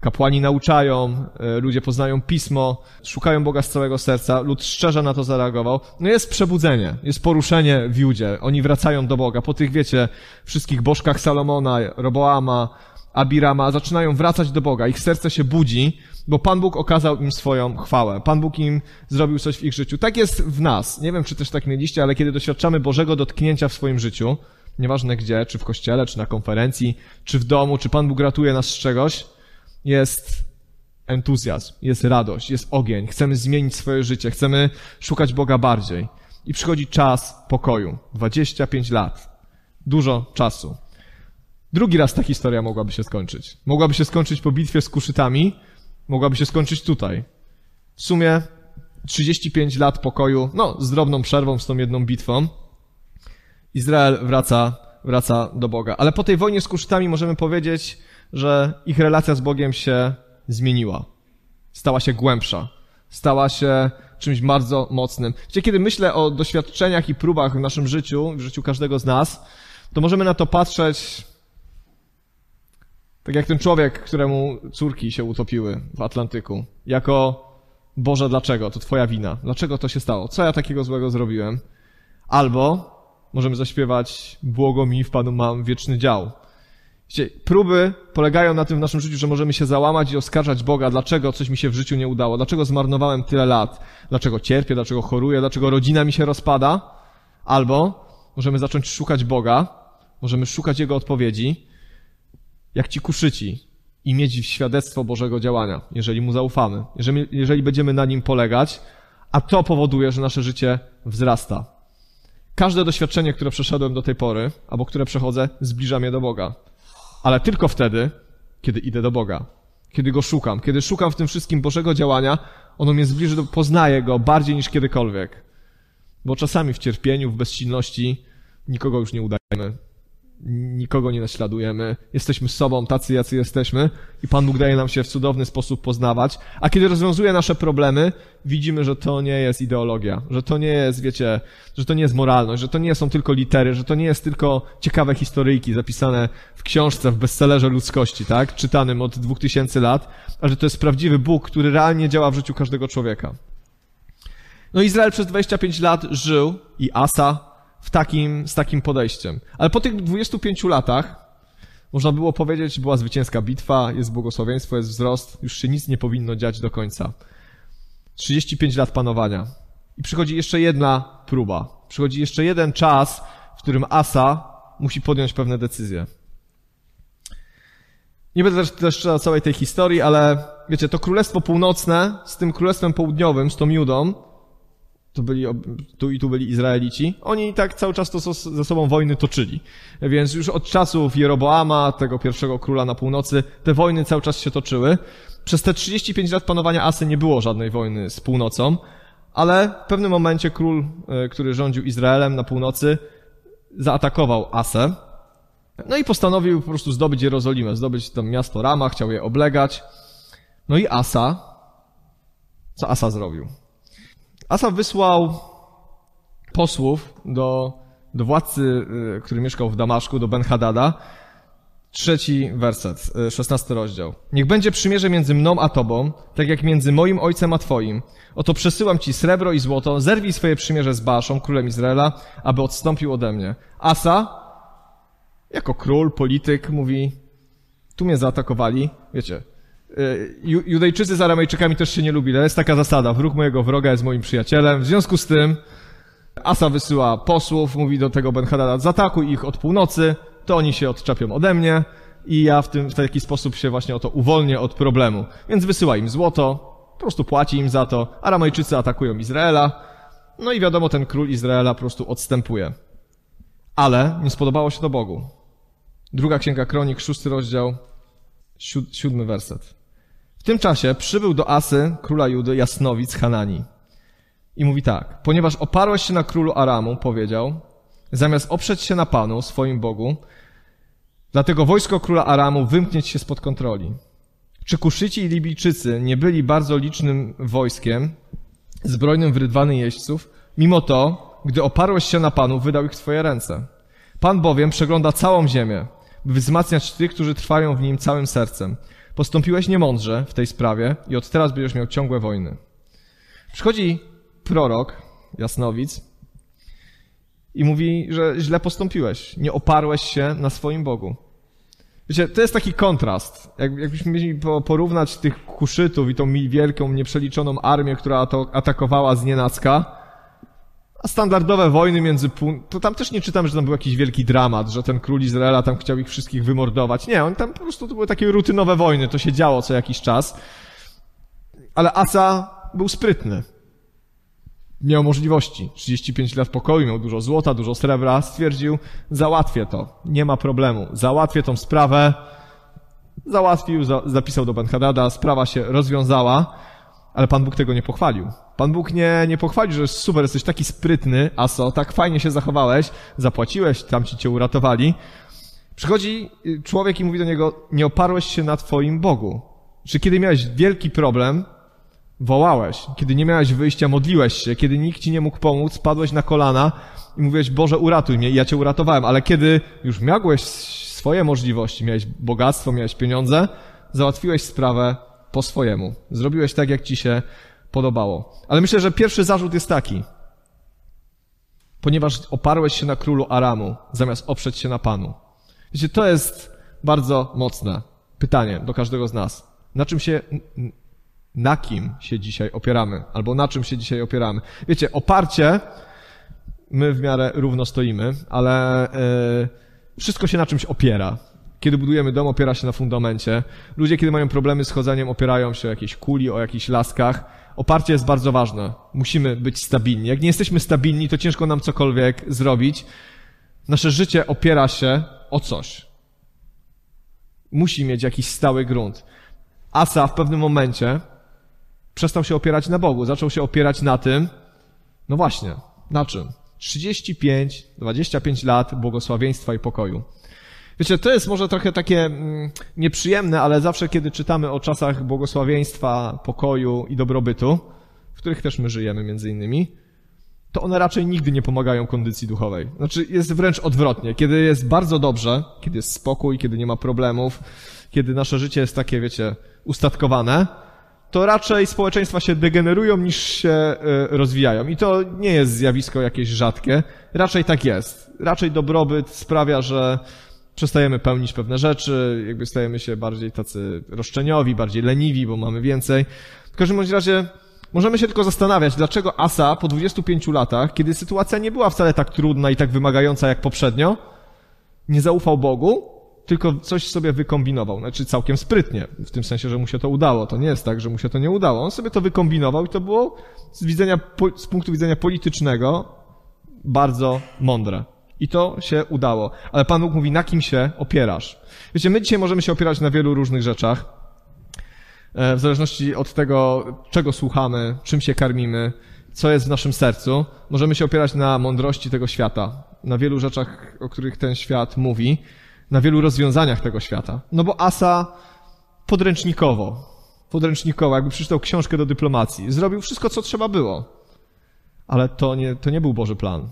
kapłani nauczają, e, ludzie poznają pismo, szukają Boga z całego serca, lud szczerze na to zareagował. No jest przebudzenie, jest poruszenie w Judzie. Oni wracają do Boga. Po tych, wiecie, wszystkich bożkach Salomona, Roboama, Abirama, zaczynają wracać do Boga. Ich serce się budzi, bo Pan Bóg okazał im swoją chwałę. Pan Bóg im zrobił coś w ich życiu. Tak jest w nas. Nie wiem, czy też tak mieliście, ale kiedy doświadczamy Bożego dotknięcia w swoim życiu, nieważne gdzie, czy w kościele, czy na konferencji, czy w domu, czy Pan Bóg ratuje nas z czegoś, jest entuzjazm, jest radość, jest ogień. Chcemy zmienić swoje życie, chcemy szukać Boga bardziej. I przychodzi czas pokoju. 25 lat. Dużo czasu. Drugi raz ta historia mogłaby się skończyć. Mogłaby się skończyć po bitwie z kuszytami, mogłaby się skończyć tutaj. W sumie 35 lat pokoju, no, z drobną przerwą z tą jedną bitwą. Izrael wraca, wraca do Boga. Ale po tej wojnie z kuszytami możemy powiedzieć, że ich relacja z Bogiem się zmieniła. Stała się głębsza. Stała się czymś bardzo mocnym. Wiecie, kiedy myślę o doświadczeniach i próbach w naszym życiu, w życiu każdego z nas, to możemy na to patrzeć tak jak ten człowiek, któremu córki się utopiły w Atlantyku. Jako Boże, dlaczego? To Twoja wina. Dlaczego to się stało? Co ja takiego złego zrobiłem? Albo możemy zaśpiewać Błogo mi w Panu mam wieczny dział. Wiecie, próby polegają na tym w naszym życiu, że możemy się załamać i oskarżać Boga, dlaczego coś mi się w życiu nie udało, dlaczego zmarnowałem tyle lat, dlaczego cierpię, dlaczego choruję, dlaczego rodzina mi się rozpada. Albo możemy zacząć szukać Boga, możemy szukać Jego odpowiedzi jak ci kuszyci i mieć świadectwo Bożego działania, jeżeli Mu zaufamy, jeżeli, jeżeli będziemy na Nim polegać, a to powoduje, że nasze życie wzrasta. Każde doświadczenie, które przeszedłem do tej pory, albo które przechodzę, zbliża mnie do Boga. Ale tylko wtedy, kiedy idę do Boga. Kiedy Go szukam. Kiedy szukam w tym wszystkim Bożego działania, ono mnie zbliży, do, poznaję Go bardziej niż kiedykolwiek. Bo czasami w cierpieniu, w bezsilności nikogo już nie udajemy nikogo nie naśladujemy, jesteśmy sobą, tacy jacy jesteśmy. I Pan Bóg daje nam się w cudowny sposób poznawać, a kiedy rozwiązuje nasze problemy, widzimy, że to nie jest ideologia, że to nie jest, wiecie, że to nie jest moralność, że to nie są tylko litery, że to nie jest tylko ciekawe historyjki zapisane w książce, w bestsellerze ludzkości, tak, czytanym od dwóch tysięcy lat, a że to jest prawdziwy Bóg, który realnie działa w życiu każdego człowieka. No Izrael przez 25 lat żył i Asa w takim, z takim podejściem. Ale po tych 25 latach można było powiedzieć, była zwycięska bitwa, jest błogosławieństwo, jest wzrost, już się nic nie powinno dziać do końca. 35 lat panowania. I przychodzi jeszcze jedna próba. Przychodzi jeszcze jeden czas, w którym Asa musi podjąć pewne decyzje. Nie będę też, też całej tej historii, ale wiecie, to Królestwo Północne z tym Królestwem Południowym, z tą Judą, tu byli, tu i tu byli Izraelici, oni tak cały czas to ze sobą wojny toczyli. Więc już od czasów Jeroboama, tego pierwszego króla na północy, te wojny cały czas się toczyły. Przez te 35 lat panowania Asy nie było żadnej wojny z północą, ale w pewnym momencie król, e, który rządził Izraelem na północy, zaatakował Asę. No i postanowił po prostu zdobyć Jerozolimę, zdobyć to miasto Rama, chciał je oblegać. No i Asa, co Asa zrobił? Asa wysłał posłów do, do władcy, y, który mieszkał w Damaszku, do Ben-Hadada. Trzeci werset, y, szesnasty rozdział. Niech będzie przymierze między mną a tobą, tak jak między moim ojcem a twoim. Oto przesyłam ci srebro i złoto, zerwij swoje przymierze z Baszą, królem Izraela, aby odstąpił ode mnie. Asa, jako król, polityk, mówi, tu mnie zaatakowali, wiecie, Judejczycy z Aramejczykami też się nie lubili. Jest taka zasada. Wróg mojego wroga jest moim przyjacielem. W związku z tym Asa wysyła posłów, mówi do tego Ben-Hadada, zaatakuj ich od północy, to oni się odczepią ode mnie i ja w, tym, w taki sposób się właśnie o to uwolnię od problemu. Więc wysyła im złoto, po prostu płaci im za to. Aramejczycy atakują Izraela, no i wiadomo, ten król Izraela po prostu odstępuje. Ale nie spodobało się to Bogu. Druga Księga Kronik, szósty rozdział, siódmy werset. Tym czasie przybył do Asy, króla Judy, Jasnowic Hanani. I mówi tak, ponieważ oparłeś się na królu Aramu, powiedział, zamiast oprzeć się na Panu, swoim Bogu, dlatego wojsko króla Aramu wymknieć się spod kontroli. Czy Kuszyci i Libijczycy nie byli bardzo licznym wojskiem, zbrojnym w rydwany jeźdźców? Mimo to, gdy oparłeś się na Panu, wydał ich w Twoje ręce. Pan bowiem przegląda całą ziemię, by wzmacniać tych, którzy trwają w nim całym sercem. Postąpiłeś niemądrze w tej sprawie i od teraz będziesz miał ciągłe wojny. Przychodzi prorok, jasnowic, i mówi, że źle postąpiłeś, nie oparłeś się na swoim Bogu. Wiecie, to jest taki kontrast. Jak, jakbyśmy mieli porównać tych kuszytów i tą wielką, nieprzeliczoną armię, która atakowała z nienacka, a standardowe wojny między... To tam też nie czytam, że tam był jakiś wielki dramat, że ten król Izraela tam chciał ich wszystkich wymordować. Nie, on tam po prostu to były takie rutynowe wojny, to się działo co jakiś czas. Ale Asa był sprytny miał możliwości. 35 lat pokoju, miał dużo złota, dużo srebra. Stwierdził, załatwię to. Nie ma problemu. Załatwię tą sprawę. Załatwił, za, zapisał do Ben-Hadada, sprawa się rozwiązała, ale Pan Bóg tego nie pochwalił. Pan Bóg nie, nie pochwalił, że super, jesteś taki sprytny, Aso, tak fajnie się zachowałeś, zapłaciłeś, tam ci cię uratowali. Przychodzi człowiek i mówi do niego, nie oparłeś się na Twoim Bogu. Czy kiedy miałeś wielki problem, Wołałeś. Kiedy nie miałeś wyjścia, modliłeś się. Kiedy nikt ci nie mógł pomóc, padłeś na kolana i mówiłeś, Boże, uratuj mnie. I ja cię uratowałem. Ale kiedy już miałeś swoje możliwości, miałeś bogactwo, miałeś pieniądze, załatwiłeś sprawę po swojemu. Zrobiłeś tak, jak ci się podobało. Ale myślę, że pierwszy zarzut jest taki. Ponieważ oparłeś się na królu Aramu, zamiast oprzeć się na Panu. Wiecie, to jest bardzo mocne pytanie do każdego z nas. Na czym się na kim się dzisiaj opieramy, albo na czym się dzisiaj opieramy. Wiecie, oparcie, my w miarę równo stoimy, ale yy, wszystko się na czymś opiera. Kiedy budujemy dom, opiera się na fundamencie. Ludzie, kiedy mają problemy z chodzeniem, opierają się o jakiejś kuli, o jakichś laskach. Oparcie jest bardzo ważne. Musimy być stabilni. Jak nie jesteśmy stabilni, to ciężko nam cokolwiek zrobić. Nasze życie opiera się o coś. Musi mieć jakiś stały grunt. Asa w pewnym momencie przestał się opierać na Bogu, zaczął się opierać na tym, no właśnie, na czym? 35, 25 lat błogosławieństwa i pokoju. Wiecie, to jest może trochę takie mm, nieprzyjemne, ale zawsze kiedy czytamy o czasach błogosławieństwa, pokoju i dobrobytu, w których też my żyjemy między innymi, to one raczej nigdy nie pomagają kondycji duchowej. Znaczy jest wręcz odwrotnie. Kiedy jest bardzo dobrze, kiedy jest spokój, kiedy nie ma problemów, kiedy nasze życie jest takie, wiecie, ustatkowane, to raczej społeczeństwa się degenerują niż się e, rozwijają. I to nie jest zjawisko jakieś rzadkie. Raczej tak jest. Raczej dobrobyt sprawia, że przestajemy pełnić pewne rzeczy, jakby stajemy się bardziej tacy roszczeniowi, bardziej leniwi, bo mamy więcej. W każdym bądź razie możemy się tylko zastanawiać, dlaczego Asa po 25 latach, kiedy sytuacja nie była wcale tak trudna i tak wymagająca jak poprzednio, nie zaufał Bogu tylko coś sobie wykombinował. Znaczy całkiem sprytnie, w tym sensie, że mu się to udało. To nie jest tak, że mu się to nie udało. On sobie to wykombinował i to było z, widzenia, z punktu widzenia politycznego bardzo mądre. I to się udało. Ale Pan Bóg mówi, na kim się opierasz? Wiecie, my dzisiaj możemy się opierać na wielu różnych rzeczach. E, w zależności od tego, czego słuchamy, czym się karmimy, co jest w naszym sercu, możemy się opierać na mądrości tego świata, na wielu rzeczach, o których ten świat mówi na wielu rozwiązaniach tego świata. No bo Asa podręcznikowo, podręcznikowo, jakby przeczytał książkę do dyplomacji, zrobił wszystko, co trzeba było. Ale to nie, to nie był Boży plan.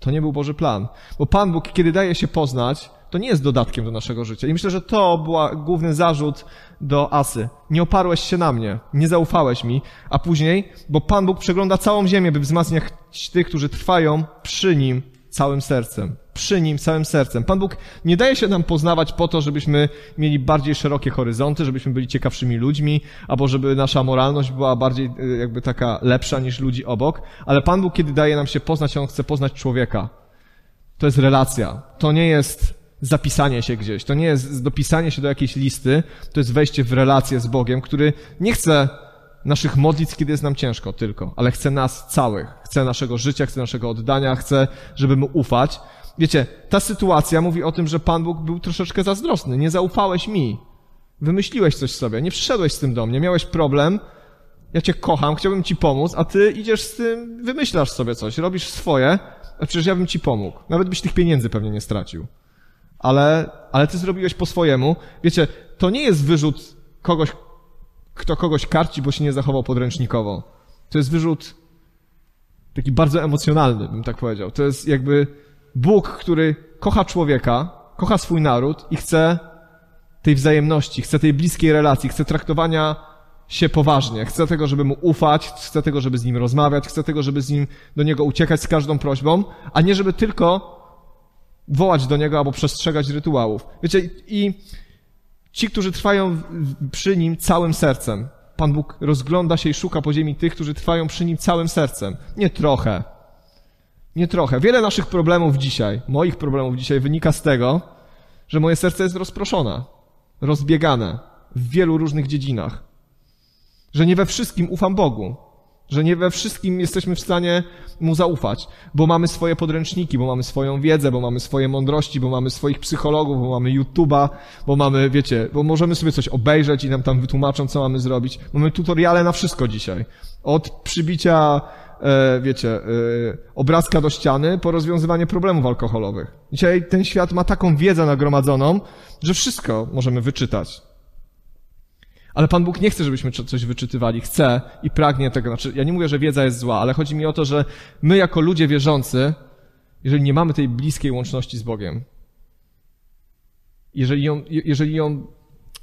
To nie był Boży plan. Bo Pan Bóg, kiedy daje się poznać, to nie jest dodatkiem do naszego życia. I myślę, że to był główny zarzut do Asy. Nie oparłeś się na mnie, nie zaufałeś mi, a później, bo Pan Bóg przegląda całą ziemię, by wzmacniać tych, którzy trwają przy Nim całym sercem. Przy Nim całym sercem. Pan Bóg nie daje się nam poznawać po to, żebyśmy mieli bardziej szerokie horyzonty, żebyśmy byli ciekawszymi ludźmi, albo żeby nasza moralność była bardziej y, jakby taka lepsza niż ludzi obok, ale Pan Bóg, kiedy daje nam się poznać, On chce poznać człowieka. To jest relacja. To nie jest zapisanie się gdzieś, to nie jest dopisanie się do jakiejś listy, to jest wejście w relację z Bogiem, który nie chce naszych modlitw, kiedy jest nam ciężko tylko, ale chce nas całych, chce naszego życia, chce naszego oddania, chce, żeby mu ufać. Wiecie, ta sytuacja mówi o tym, że Pan Bóg był troszeczkę zazdrosny. Nie zaufałeś mi. Wymyśliłeś coś sobie, nie przyszedłeś z tym do mnie, miałeś problem, ja cię kocham, chciałbym ci pomóc, a ty idziesz z tym, wymyślasz sobie coś, robisz swoje, a przecież ja bym ci pomógł. Nawet byś tych pieniędzy pewnie nie stracił. Ale, ale ty zrobiłeś po swojemu. Wiecie, to nie jest wyrzut kogoś, kto kogoś karci, bo się nie zachował podręcznikowo. To jest wyrzut taki bardzo emocjonalny, bym tak powiedział. To jest jakby Bóg, który kocha człowieka, kocha swój naród i chce tej wzajemności, chce tej bliskiej relacji, chce traktowania się poważnie. Chce tego, żeby mu ufać, chce tego, żeby z nim rozmawiać, chce tego, żeby z nim do niego uciekać z każdą prośbą, a nie żeby tylko wołać do niego albo przestrzegać rytuałów. Wiecie, i ci, którzy trwają przy nim całym sercem. Pan Bóg rozgląda się i szuka po ziemi tych, którzy trwają przy nim całym sercem. Nie trochę. Nie trochę. Wiele naszych problemów dzisiaj, moich problemów dzisiaj wynika z tego, że moje serce jest rozproszone, rozbiegane w wielu różnych dziedzinach. Że nie we wszystkim ufam Bogu. Że nie we wszystkim jesteśmy w stanie Mu zaufać, bo mamy swoje podręczniki, bo mamy swoją wiedzę, bo mamy swoje mądrości, bo mamy swoich psychologów, bo mamy YouTube'a, bo mamy, wiecie, bo możemy sobie coś obejrzeć i nam tam wytłumaczą, co mamy zrobić. Mamy tutoriale na wszystko dzisiaj. Od przybicia, e, wiecie, e, obrazka do ściany po rozwiązywanie problemów alkoholowych. Dzisiaj ten świat ma taką wiedzę nagromadzoną, że wszystko możemy wyczytać. Ale Pan Bóg nie chce, żebyśmy coś wyczytywali. Chce i pragnie tego. Znaczy, ja nie mówię, że wiedza jest zła, ale chodzi mi o to, że my jako ludzie wierzący, jeżeli nie mamy tej bliskiej łączności z Bogiem, jeżeli ją, jeżeli ją,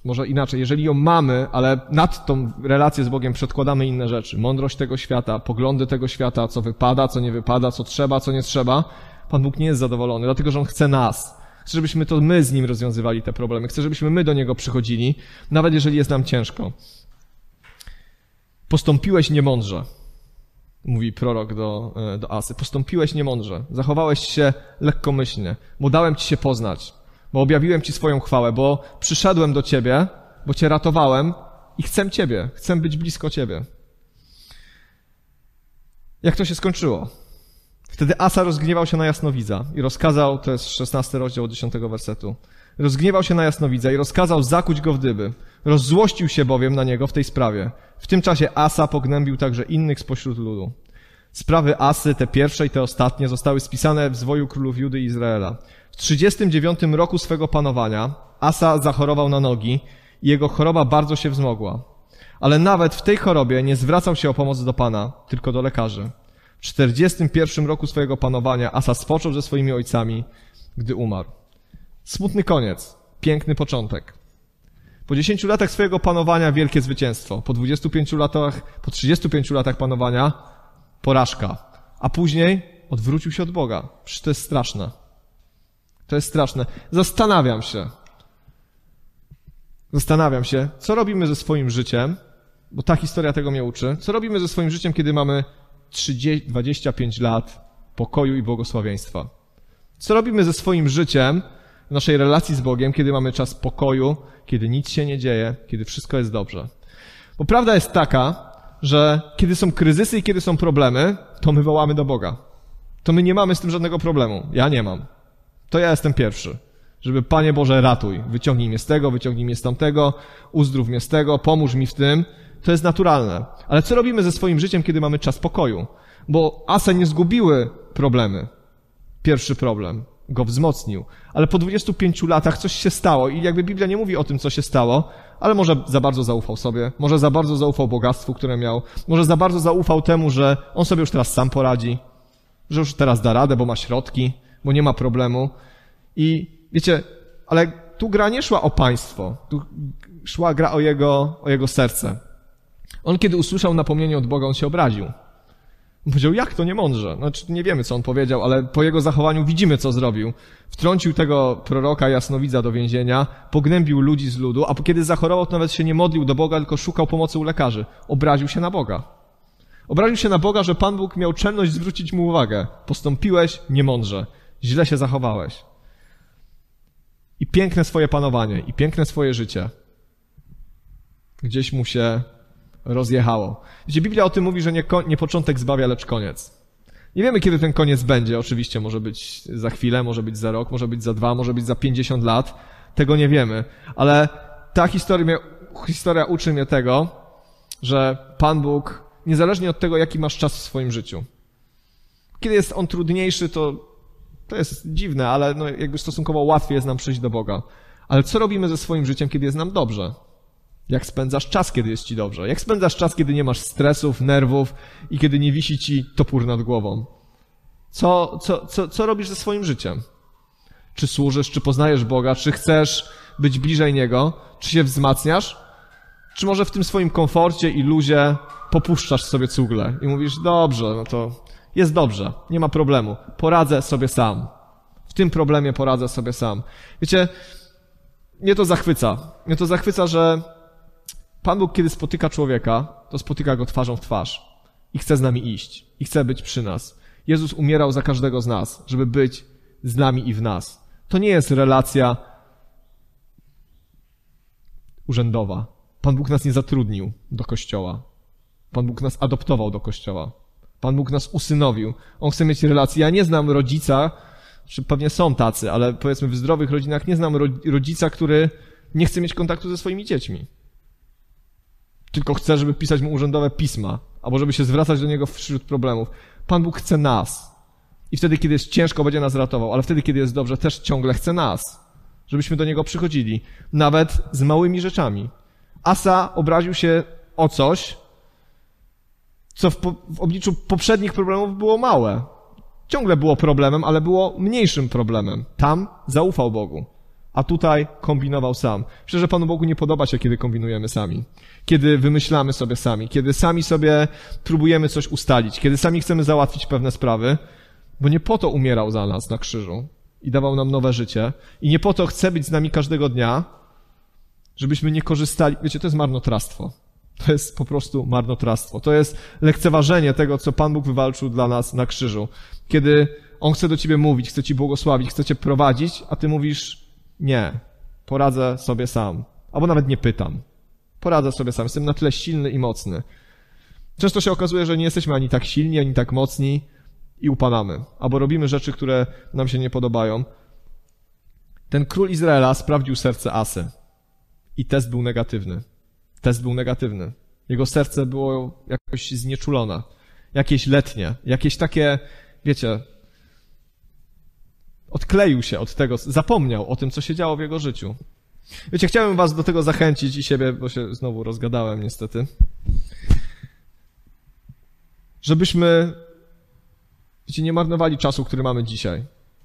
może inaczej, jeżeli ją mamy, ale nad tą relację z Bogiem przedkładamy inne rzeczy, mądrość tego świata, poglądy tego świata, co wypada, co nie wypada, co trzeba, co nie trzeba, Pan Bóg nie jest zadowolony, dlatego że On chce nas. Chcę, żebyśmy to my z Nim rozwiązywali te problemy. Chcę, żebyśmy my do Niego przychodzili, nawet jeżeli jest nam ciężko. Postąpiłeś niemądrze, mówi prorok do, e, do Asy. Postąpiłeś niemądrze, zachowałeś się lekkomyślnie, bo dałem Ci się poznać, bo objawiłem Ci swoją chwałę, bo przyszedłem do Ciebie, bo Cię ratowałem i chcę Ciebie, chcę być blisko Ciebie. Jak to się skończyło? Wtedy Asa rozgniewał się na jasnowidza i rozkazał, to jest 16 rozdział od 10 wersetu, rozgniewał się na jasnowidza i rozkazał zakuć go w dyby. Rozzłościł się bowiem na niego w tej sprawie. W tym czasie Asa pognębił także innych spośród ludu. Sprawy Asy, te pierwsze i te ostatnie, zostały spisane w zwoju królów Judy i Izraela. W 39 roku swego panowania Asa zachorował na nogi i jego choroba bardzo się wzmogła. Ale nawet w tej chorobie nie zwracał się o pomoc do Pana, tylko do lekarzy. W 41 roku swojego panowania Asa spoczął ze swoimi ojcami, gdy umarł. Smutny koniec, piękny początek. Po 10 latach swojego panowania wielkie zwycięstwo. Po 25 latach, po 35 latach panowania porażka. A później odwrócił się od Boga. Przecież to jest straszne. To jest straszne. Zastanawiam się. Zastanawiam się, co robimy ze swoim życiem, bo ta historia tego mnie uczy. Co robimy ze swoim życiem, kiedy mamy 30, 25 lat pokoju i błogosławieństwa. Co robimy ze swoim życiem, w naszej relacji z Bogiem, kiedy mamy czas pokoju, kiedy nic się nie dzieje, kiedy wszystko jest dobrze? Bo prawda jest taka, że kiedy są kryzysy i kiedy są problemy, to my wołamy do Boga. To my nie mamy z tym żadnego problemu. Ja nie mam. To ja jestem pierwszy. Żeby, Panie Boże, ratuj. Wyciągnij mnie z tego, wyciągnij mnie z tamtego, uzdrów mnie z tego, pomóż mi w tym. To jest naturalne. Ale co robimy ze swoim życiem, kiedy mamy czas pokoju? Bo Ase nie zgubiły problemy. Pierwszy problem go wzmocnił. Ale po 25 latach coś się stało i jakby Biblia nie mówi o tym, co się stało, ale może za bardzo zaufał sobie, może za bardzo zaufał bogactwu, które miał, może za bardzo zaufał temu, że on sobie już teraz sam poradzi, że już teraz da radę, bo ma środki, bo nie ma problemu. I wiecie, ale tu gra nie szła o państwo, tu szła gra o jego, o jego serce. On kiedy usłyszał napomnienie od Boga, on się obraził. On powiedział, jak to nie mądrze? Znaczy, nie wiemy, co on powiedział, ale po jego zachowaniu widzimy, co zrobił. Wtrącił tego proroka jasnowidza do więzienia, pognębił ludzi z ludu, a kiedy zachorował, to nawet się nie modlił do Boga, tylko szukał pomocy u lekarzy. Obraził się na Boga. Obraził się na Boga, że Pan Bóg miał czelność zwrócić mu uwagę. Postąpiłeś niemądrze. Źle się zachowałeś. i piękne swoje panowanie, i piękne swoje życie gdzieś mu się rozjechało. Wiecie, Biblia o tym mówi, że nie, nie początek zbawia, lecz koniec. Nie wiemy, kiedy ten koniec będzie. Oczywiście może być za chwilę, może być za rok, może być za dwa, może być za pięćdziesiąt lat. Tego nie wiemy. Ale ta historia, historia uczy mnie tego, że Pan Bóg, niezależnie od tego, jaki masz czas w swoim życiu, kiedy jest on trudniejszy, to, to jest dziwne, ale no jakby stosunkowo łatwiej jest nam przyjść do Boga. Ale co robimy ze swoim życiem, kiedy jest nam dobrze? Jak spędzasz czas, kiedy jest ci dobrze? Jak spędzasz czas, kiedy nie masz stresów, nerwów i kiedy nie wisi ci topór nad głową? Co, co, co, co robisz ze swoim życiem? Czy służysz, czy poznajesz Boga, czy chcesz być bliżej Niego, czy się wzmacniasz? Czy może w tym swoim komforcie i luzie popuszczasz sobie cugle i mówisz, dobrze, no to jest dobrze, nie ma problemu, poradzę sobie sam. W tym problemie poradzę sobie sam. Wiecie, mnie to zachwyca. Mnie to zachwyca, że Pan Bóg, kiedy spotyka człowieka, to spotyka go twarzą w twarz i chce z nami iść, i chce być przy nas. Jezus umierał za każdego z nas, żeby być z nami i w nas. To nie jest relacja urzędowa. Pan Bóg nas nie zatrudnił do kościoła. Pan Bóg nas adoptował do kościoła. Pan Bóg nas usynowił. On chce mieć relację. Ja nie znam rodzica, czy pewnie są tacy, ale powiedzmy w zdrowych rodzinach nie znam rodzica, który nie chce mieć kontaktu ze swoimi dziećmi tylko chce, żeby pisać mu urzędowe pisma, albo żeby się zwracać do niego wśród problemów. Pan Bóg chce nas. I wtedy, kiedy jest ciężko, będzie nas ratował, ale wtedy, kiedy jest dobrze, też ciągle chce nas, żebyśmy do niego przychodzili, nawet z małymi rzeczami. Asa obraził się o coś, co w, po, w obliczu poprzednich problemów było małe. Ciągle było problemem, ale było mniejszym problemem. Tam zaufał Bogu a tutaj kombinował sam. Że Panu Bogu nie podoba się, kiedy kombinujemy sami, kiedy wymyślamy sobie sami, kiedy sami sobie próbujemy coś ustalić, kiedy sami chcemy załatwić pewne sprawy, bo nie po to umierał za nas na krzyżu i dawał nam nowe życie i nie po to chce być z nami każdego dnia, żebyśmy nie korzystali. Wiecie, to jest marnotrawstwo. To jest po prostu marnotrawstwo. To jest lekceważenie tego, co Pan Bóg wywalczył dla nas na krzyżu. Kiedy On chce do ciebie mówić, chce ci błogosławić, chce cię prowadzić, a ty mówisz, nie, poradzę sobie sam. Albo nawet nie pytam. Poradzę sobie sam. Jestem na tyle silny i mocny. Często się okazuje, że nie jesteśmy ani tak silni, ani tak mocni i upadamy. Albo robimy rzeczy, które nam się nie podobają. Ten król Izraela sprawdził serce Asy. I test był negatywny. Test był negatywny. Jego serce było jakoś znieczulone. Jakieś letnie. Jakieś takie, wiecie, odkleił się od tego, zapomniał o tym, co się działo w jego życiu. Wiecie, chciałem was do tego zachęcić i siebie, bo się znowu rozgadałem niestety, żebyśmy, wiecie, nie marnowali czasu, który mamy dzisiaj.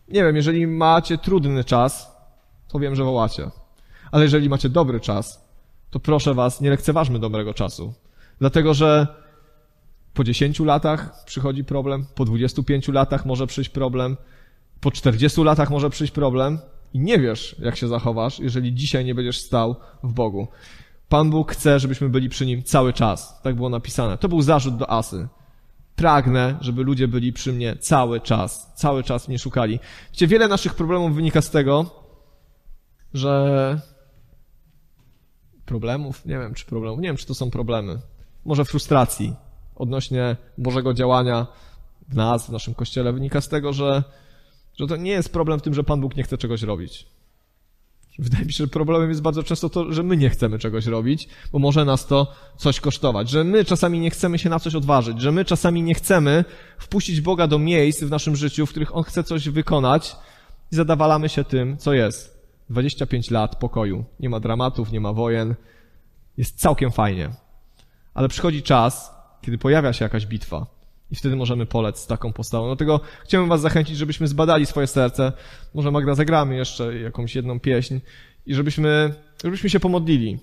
Nie wiem, jeżeli macie trudny czas, to wiem, że wołacie. Ale jeżeli macie dobry czas, to proszę was, nie lekceważmy dobrego czasu. Dlatego, że po 10 latach przychodzi problem, po 25 latach może przyjść problem, po 40 latach może przyjść problem i nie wiesz, jak się zachowasz, jeżeli dzisiaj nie będziesz stał w Bogu. Pan Bóg chce, żebyśmy byli przy Nim cały czas. Tak było napisane. To był zarzut do Asy. Pragnę, żeby ludzie byli przy mnie cały czas. Cały czas mnie szukali. Wiecie, wiele naszych problemów wynika z tego, że problemów, nie wiem czy problemów, nie wiem czy to są problemy. Może frustracji odnośnie Bożego działania w nas, w naszym kościele wynika z tego, że że to nie jest problem w tym, że Pan Bóg nie chce czegoś robić. Wydaje mi się, że problemem jest bardzo często to, że my nie chcemy czegoś robić, bo może nas to coś kosztować. Że my czasami nie chcemy się na coś odważyć, że my czasami nie chcemy wpuścić Boga do miejsc w naszym życiu, w których On chce coś wykonać i zadawalamy się tym, co jest. 25 lat pokoju. Nie ma dramatów, nie ma wojen. Jest całkiem fajnie. Ale przychodzi czas, kiedy pojawia się jakaś bitwa i wtedy możemy polec z taką postawą. Dlatego chciałbym was zachęcić, żebyśmy zbadali swoje serce. Może Magda zagramy jeszcze jakąś jedną pieśń i żebyśmy, żebyśmy się pomodlili.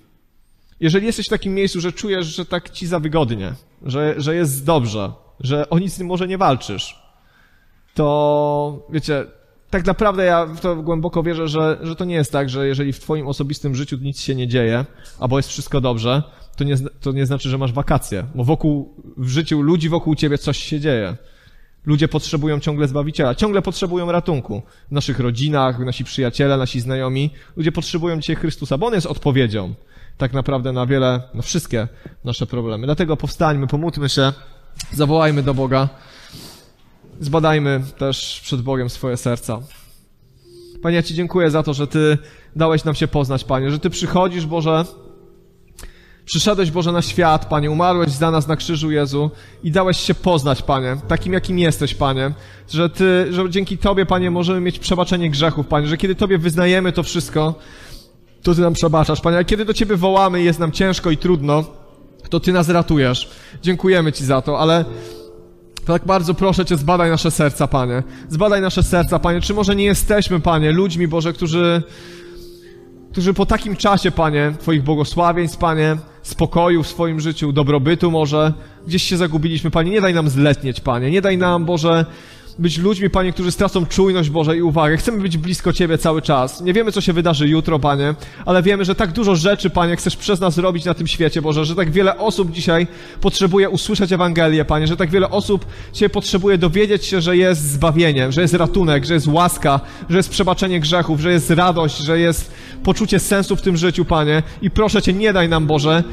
Jeżeli jesteś w takim miejscu, że czujesz, że tak ci za wygodnie, że, że jest dobrze, że o nic może nie walczysz, to wiecie, tak naprawdę ja w to głęboko wierzę, że, że to nie jest tak, że jeżeli w twoim osobistym życiu nic się nie dzieje, albo jest wszystko dobrze, to nie, to nie znaczy, że masz wakacje, bo wokół, w życiu ludzi wokół ciebie coś się dzieje. Ludzie potrzebują ciągle Zbawiciela, ciągle potrzebują ratunku. W naszych rodzinach, nasi przyjaciele, nasi znajomi. Ludzie potrzebują dzisiaj Chrystusa, bo On jest odpowiedzią tak naprawdę na wiele, na wszystkie nasze problemy. Dlatego powstańmy, pomódlmy się, zawołajmy do Boga, zbadajmy też przed Bogiem swoje serca. Panie, ja Ci dziękuję za to, że Ty dałeś nam się poznać, Panie, że Ty przychodzisz, Boże, Przyszedłeś, Boże, na świat, Panie, umarłeś za nas na krzyżu, Jezu, i dałeś się poznać, Panie, takim, jakim jesteś, Panie, że Ty, że dzięki Tobie, Panie, możemy mieć przebaczenie grzechów, Panie, że kiedy Tobie wyznajemy to wszystko, to Ty nam przebaczasz, Panie, a kiedy do Ciebie wołamy jest nam ciężko i trudno, to Ty nas ratujesz. Dziękujemy Ci za to, ale tak bardzo proszę Cię, zbadaj nasze serca, Panie. Zbadaj nasze serca, Panie. Czy może nie jesteśmy, Panie, ludźmi, Boże, którzy którzy po takim czasie, Panie, Twoich błogosławieństw, Panie, spokoju w swoim życiu, dobrobytu może, gdzieś się zagubiliśmy, Panie, nie daj nam zletnieć, Panie, nie daj nam, Boże, być ludźmi, Panie, którzy stracą czujność, Boże, i uwagę. Chcemy być blisko Ciebie cały czas. Nie wiemy, co się wydarzy jutro, Panie, ale wiemy, że tak dużo rzeczy, Panie, chcesz przez nas robić na tym świecie, Boże, że tak wiele osób dzisiaj potrzebuje usłyszeć Ewangelię, Panie, że tak wiele osób dzisiaj potrzebuje dowiedzieć się, że jest zbawienie, że jest ratunek, że jest łaska, że jest przebaczenie grzechów, że jest radość, że jest poczucie sensu w tym życiu, Panie. I proszę Cię, nie daj nam, Boże,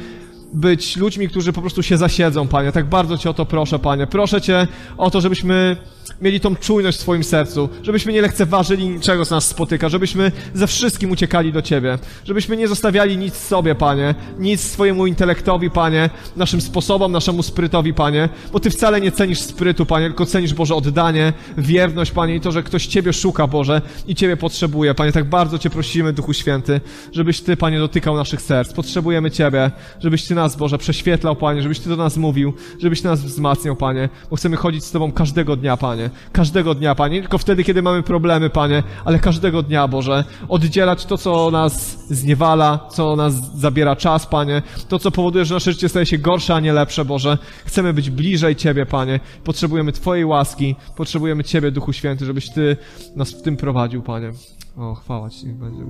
być ludźmi, którzy po prostu się zasiedzą, Panie. Tak bardzo Cię o to proszę, Panie. Proszę Cię o to, żebyśmy mieli tą czujność w swoim sercu, żebyśmy nie lekceważyli niczego, co nas spotyka, żebyśmy ze wszystkim uciekali do Ciebie, żebyśmy nie zostawiali nic sobie, Panie, nic swojemu intelektowi, Panie, naszym sposobom, naszemu sprytowi, Panie, bo Ty wcale nie cenisz sprytu, Panie, tylko cenisz, Boże, oddanie, wierność, Panie, i to, że ktoś Ciebie szuka, Boże, i Ciebie potrzebuje, Panie, tak bardzo Cię prosimy, Duchu Święty, żebyś Ty, Panie, dotykał naszych serc, potrzebujemy Ciebie, żebyś Ty nas, Boże, prześwietlał, Panie, żebyś Ty do nas mówił, żebyś Ty nas wzmacniał, Panie, bo chcemy chodzić z Tobą każdego dnia, Panie, każdego dnia, Panie, nie tylko wtedy, kiedy mamy problemy, Panie, ale każdego dnia, Boże, oddzielać to, co nas zniewala, co nas zabiera czas, Panie, to, co powoduje, że nasze życie staje się gorsze, a nie lepsze, Boże. Chcemy być bliżej Ciebie, Panie, potrzebujemy Twojej łaski, potrzebujemy Ciebie, Duchu Święty, żebyś Ty nas w tym prowadził, Panie. O, chwała Ci, niech będzie.